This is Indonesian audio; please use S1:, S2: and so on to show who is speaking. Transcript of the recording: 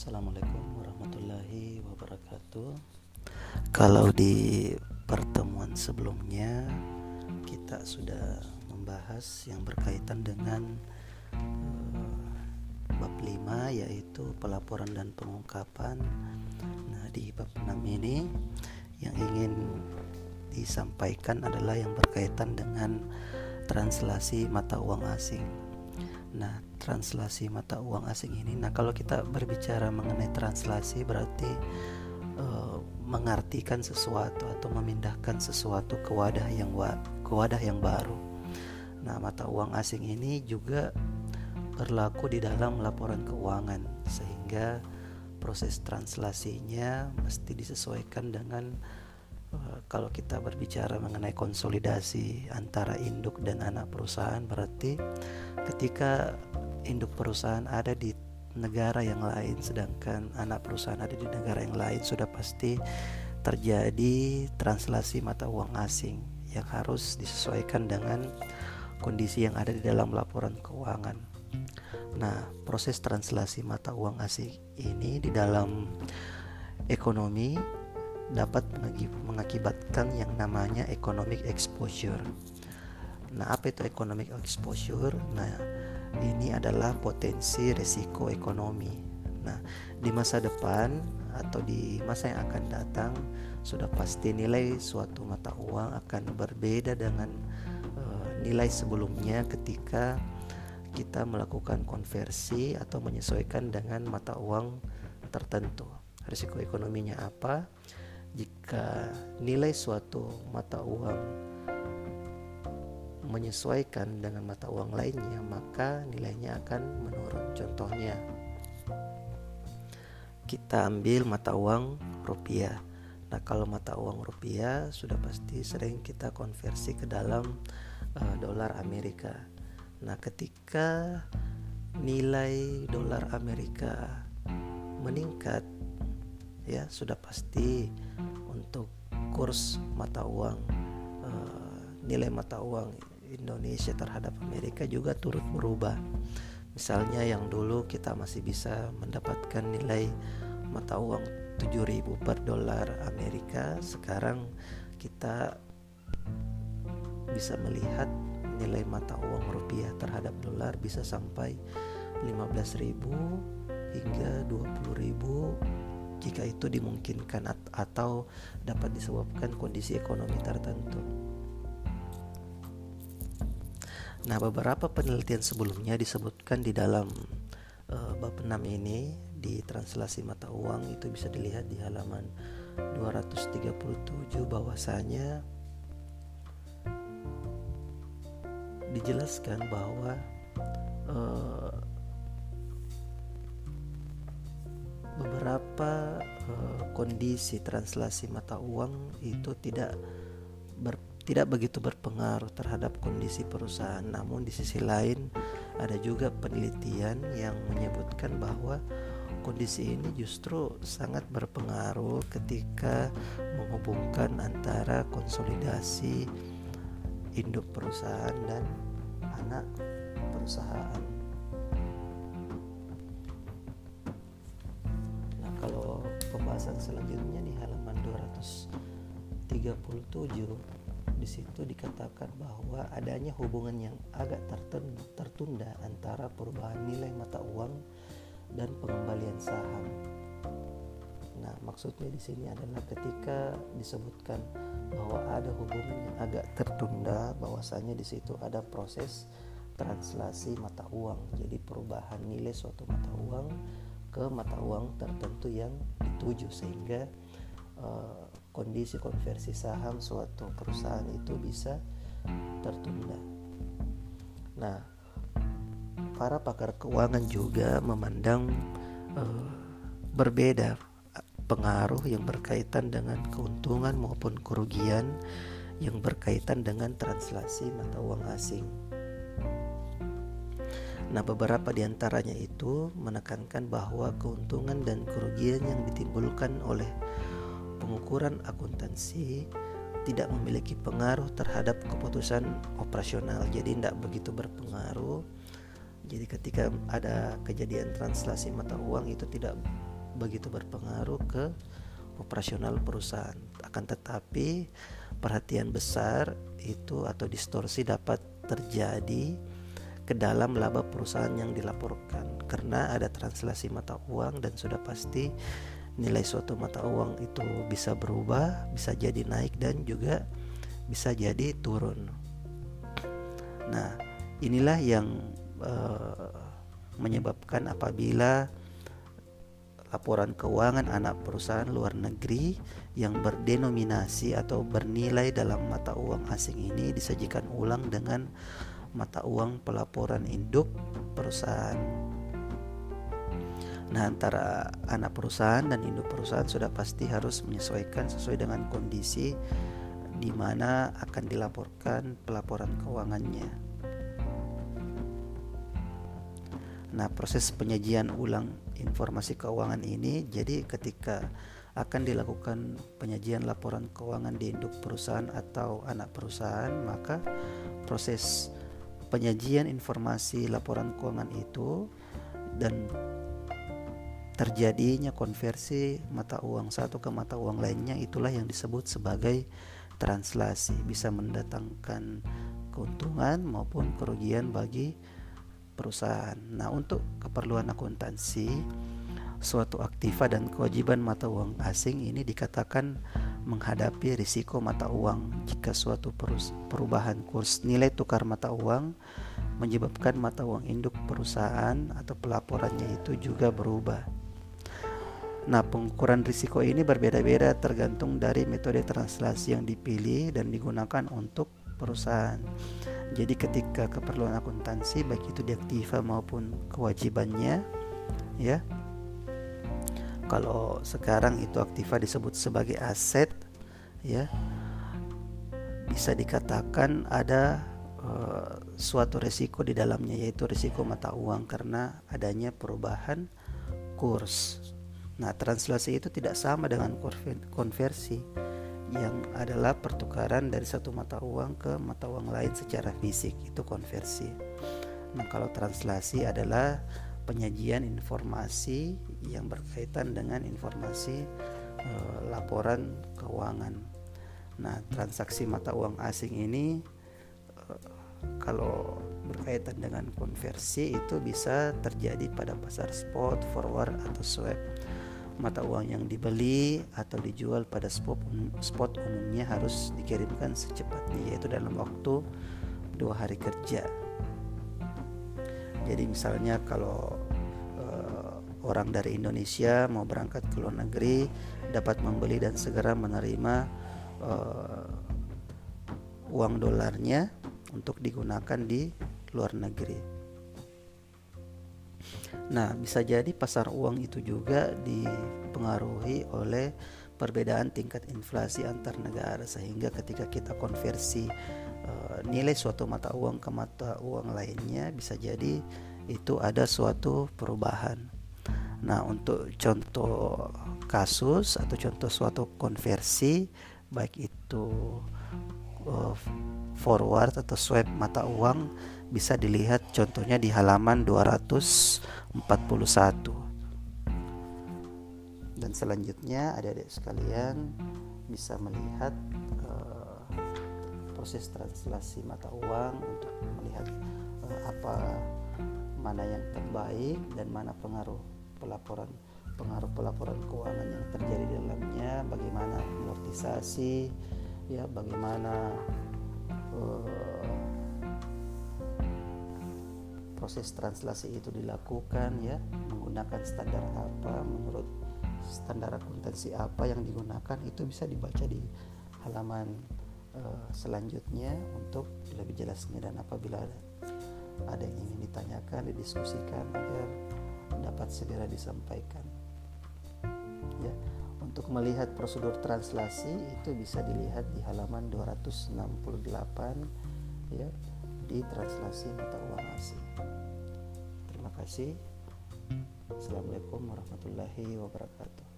S1: Assalamualaikum warahmatullahi wabarakatuh. Kalau di pertemuan sebelumnya kita sudah membahas yang berkaitan dengan uh, bab 5 yaitu pelaporan dan pengungkapan. Nah, di bab 6 ini yang ingin disampaikan adalah yang berkaitan dengan translasi mata uang asing. Nah, translasi mata uang asing ini. Nah, kalau kita berbicara mengenai translasi berarti uh, mengartikan sesuatu atau memindahkan sesuatu ke wadah yang wa ke wadah yang baru. Nah, mata uang asing ini juga berlaku di dalam laporan keuangan sehingga proses translasinya mesti disesuaikan dengan kalau kita berbicara mengenai konsolidasi antara induk dan anak perusahaan berarti ketika induk perusahaan ada di negara yang lain sedangkan anak perusahaan ada di negara yang lain sudah pasti terjadi translasi mata uang asing yang harus disesuaikan dengan kondisi yang ada di dalam laporan keuangan. Nah, proses translasi mata uang asing ini di dalam ekonomi dapat mengakibatkan yang namanya economic exposure. Nah, apa itu economic exposure? Nah, ini adalah potensi risiko ekonomi. Nah, di masa depan atau di masa yang akan datang sudah pasti nilai suatu mata uang akan berbeda dengan uh, nilai sebelumnya ketika kita melakukan konversi atau menyesuaikan dengan mata uang tertentu. Risiko ekonominya apa? Jika nilai suatu mata uang menyesuaikan dengan mata uang lainnya, maka nilainya akan menurun. Contohnya, kita ambil mata uang rupiah. Nah, kalau mata uang rupiah sudah pasti sering kita konversi ke dalam uh, dolar Amerika. Nah, ketika nilai dolar Amerika meningkat, ya sudah pasti untuk kurs mata uang uh, nilai mata uang Indonesia terhadap Amerika juga turut berubah. Misalnya yang dulu kita masih bisa mendapatkan nilai mata uang 7000 per dolar Amerika, sekarang kita bisa melihat nilai mata uang rupiah terhadap dolar bisa sampai 15.000 hingga 20.000 jika itu dimungkinkan atau dapat disebabkan kondisi ekonomi tertentu. Nah, beberapa penelitian sebelumnya disebutkan di dalam uh, bab 6 ini di translasi mata uang itu bisa dilihat di halaman 237 bahwasanya dijelaskan bahwa uh, beberapa uh, kondisi translasi mata uang itu tidak ber tidak begitu berpengaruh terhadap kondisi perusahaan. Namun di sisi lain ada juga penelitian yang menyebutkan bahwa kondisi ini justru sangat berpengaruh ketika menghubungkan antara konsolidasi induk perusahaan dan anak perusahaan. Pembahasan selanjutnya di halaman 237 di situ dikatakan bahwa adanya hubungan yang agak tertunda, antara perubahan nilai mata uang dan pengembalian saham. Nah, maksudnya di sini adalah ketika disebutkan bahwa ada hubungan yang agak tertunda, bahwasanya di situ ada proses translasi mata uang. Jadi perubahan nilai suatu mata uang ke mata uang tertentu yang dituju sehingga uh, kondisi konversi saham suatu perusahaan itu bisa tertunda. Nah, para pakar keuangan juga memandang uh, berbeda pengaruh yang berkaitan dengan keuntungan maupun kerugian yang berkaitan dengan translasi mata uang asing. Nah, beberapa di antaranya itu menekankan bahwa keuntungan dan kerugian yang ditimbulkan oleh pengukuran akuntansi tidak memiliki pengaruh terhadap keputusan operasional jadi tidak begitu berpengaruh jadi ketika ada kejadian translasi mata uang itu tidak begitu berpengaruh ke operasional perusahaan. Akan tetapi perhatian besar itu atau distorsi dapat terjadi ke dalam laba perusahaan yang dilaporkan karena ada translasi mata uang dan sudah pasti nilai suatu mata uang itu bisa berubah, bisa jadi naik dan juga bisa jadi turun. Nah, inilah yang uh, menyebabkan apabila laporan keuangan anak perusahaan luar negeri yang berdenominasi atau bernilai dalam mata uang asing ini disajikan ulang dengan mata uang pelaporan induk perusahaan. Nah, antara anak perusahaan dan induk perusahaan sudah pasti harus menyesuaikan sesuai dengan kondisi di mana akan dilaporkan pelaporan keuangannya. Nah, proses penyajian ulang informasi keuangan ini jadi ketika akan dilakukan penyajian laporan keuangan di induk perusahaan atau anak perusahaan, maka proses penyajian informasi laporan keuangan itu dan terjadinya konversi mata uang satu ke mata uang lainnya itulah yang disebut sebagai translasi bisa mendatangkan keuntungan maupun kerugian bagi perusahaan. Nah, untuk keperluan akuntansi, suatu aktiva dan kewajiban mata uang asing ini dikatakan menghadapi risiko mata uang jika suatu perubahan kurs nilai tukar mata uang menyebabkan mata uang induk perusahaan atau pelaporannya itu juga berubah. Nah, pengukuran risiko ini berbeda-beda tergantung dari metode translasi yang dipilih dan digunakan untuk perusahaan. Jadi ketika keperluan akuntansi baik itu diaktiva maupun kewajibannya ya. Kalau sekarang itu aktiva disebut sebagai aset ya. Bisa dikatakan ada uh, suatu resiko di dalamnya yaitu risiko mata uang karena adanya perubahan kurs. Nah, translasi itu tidak sama dengan konversi yang adalah pertukaran dari satu mata uang ke mata uang lain secara fisik itu konversi. Nah, kalau translasi adalah penyajian informasi yang berkaitan dengan informasi e, laporan keuangan. Nah, transaksi mata uang asing ini e, kalau berkaitan dengan konversi itu bisa terjadi pada pasar spot, forward atau swap mata uang yang dibeli atau dijual pada spot, spot umumnya harus dikirimkan secepatnya yaitu dalam waktu dua hari kerja. Jadi misalnya kalau orang dari Indonesia mau berangkat ke luar negeri dapat membeli dan segera menerima uh, uang dolarnya untuk digunakan di luar negeri. Nah, bisa jadi pasar uang itu juga dipengaruhi oleh perbedaan tingkat inflasi antar negara sehingga ketika kita konversi uh, nilai suatu mata uang ke mata uang lainnya bisa jadi itu ada suatu perubahan. Nah, untuk contoh kasus atau contoh suatu konversi baik itu uh, forward atau swap mata uang bisa dilihat contohnya di halaman 241 dan selanjutnya adik-adik sekalian bisa melihat uh, proses translasi mata uang untuk mana yang terbaik dan mana pengaruh pelaporan pengaruh pelaporan keuangan yang terjadi di dalamnya bagaimana amortisasi ya bagaimana uh, proses translasi itu dilakukan ya menggunakan standar apa menurut standar akuntansi apa yang digunakan itu bisa dibaca di halaman uh, selanjutnya untuk lebih jelasnya. Dan apabila ada, ada yang ingin ditanyakan didiskusikan agar dapat segera disampaikan ya untuk melihat prosedur translasi itu bisa dilihat di halaman 268 ya di translasi mata uang asing. Terima kasih. Assalamualaikum warahmatullahi wabarakatuh.